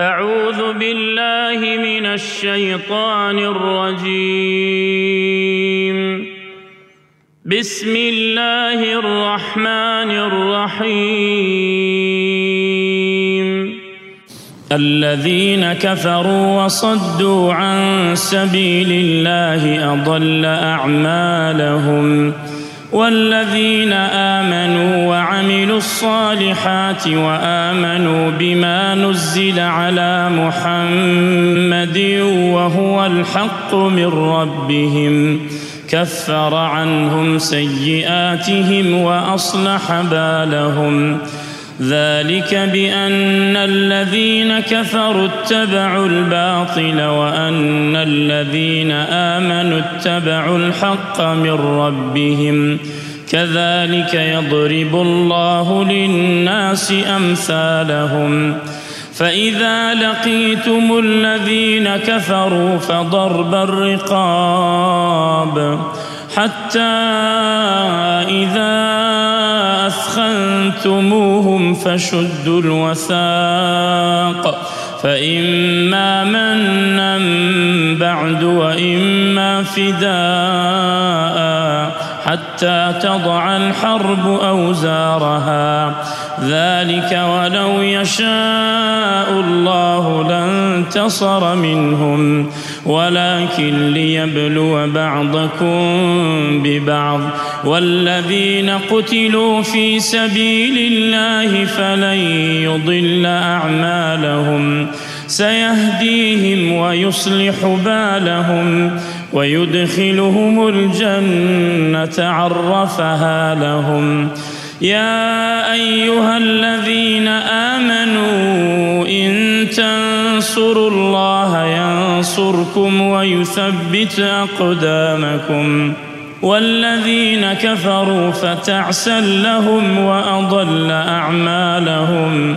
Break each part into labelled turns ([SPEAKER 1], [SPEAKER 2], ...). [SPEAKER 1] أعوذ بالله من الشيطان الرجيم بسم الله الرحمن الرحيم الذين كفروا وصدوا عن سبيل الله أضل أعمالهم ۖ والذين آمنوا وعملوا الصالحات وآمنوا بما نزل على محمد وهو الحق من ربهم كفر عنهم سيئاتهم وأصلح بالهم ذلك بان الذين كفروا اتبعوا الباطل وان الذين امنوا اتبعوا الحق من ربهم كذلك يضرب الله للناس امثالهم فاذا لقيتم الذين كفروا فضرب الرقاب حتى اذا أثخنتموهم فشدوا الوثاق فإما منا بعد وإما فداء حتى تضع الحرب أوزارها ذلك ولو يشاء الله لانتصر منهم ولكن ليبلو بعضكم ببعض والذين قتلوا في سبيل الله فلن يضل أعمالهم سيهديهم ويصلح بالهم ويدخلهم الجنة عرفها لهم يا أيها الذين آمنوا إن تنصروا الله ينصركم ويثبت أقدامكم والذين كفروا فتعسا لهم وأضل أعمالهم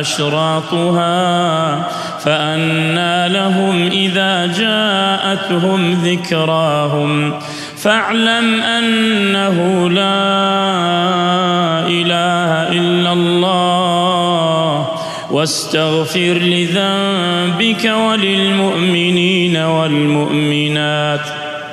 [SPEAKER 1] أشراطها فأنى لهم إذا جاءتهم ذكراهم فاعلم أنه لا إله إلا الله واستغفر لذنبك وللمؤمنين والمؤمنات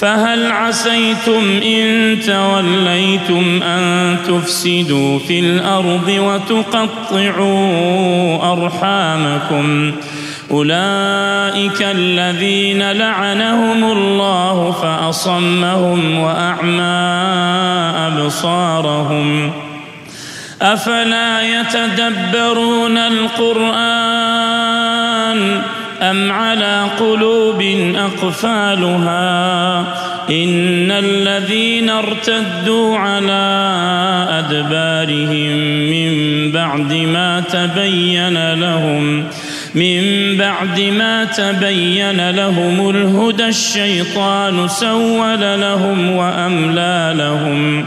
[SPEAKER 1] فهل عسيتم ان توليتم ان تفسدوا في الارض وتقطعوا ارحامكم اولئك الذين لعنهم الله فاصمهم واعمى ابصارهم افلا يتدبرون القران أم على قلوب أقفالها إن الذين ارتدوا على أدبارهم من بعد ما تبين لهم من بعد ما تبين لهم الهدى الشيطان سول لهم وأملى لهم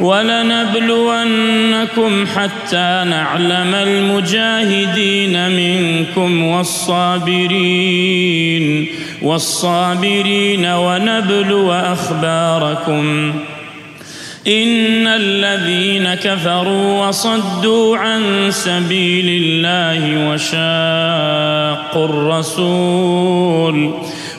[SPEAKER 1] ولنبلونكم حتى نعلم المجاهدين منكم والصابرين والصابرين ونبلو أخباركم إن الذين كفروا وصدوا عن سبيل الله وشاقوا الرسول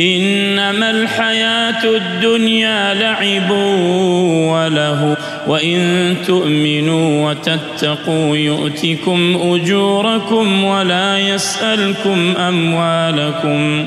[SPEAKER 1] إنما الحياة الدنيا لعب وله وإن تؤمنوا وتتقوا يؤتكم أجوركم ولا يسألكم أموالكم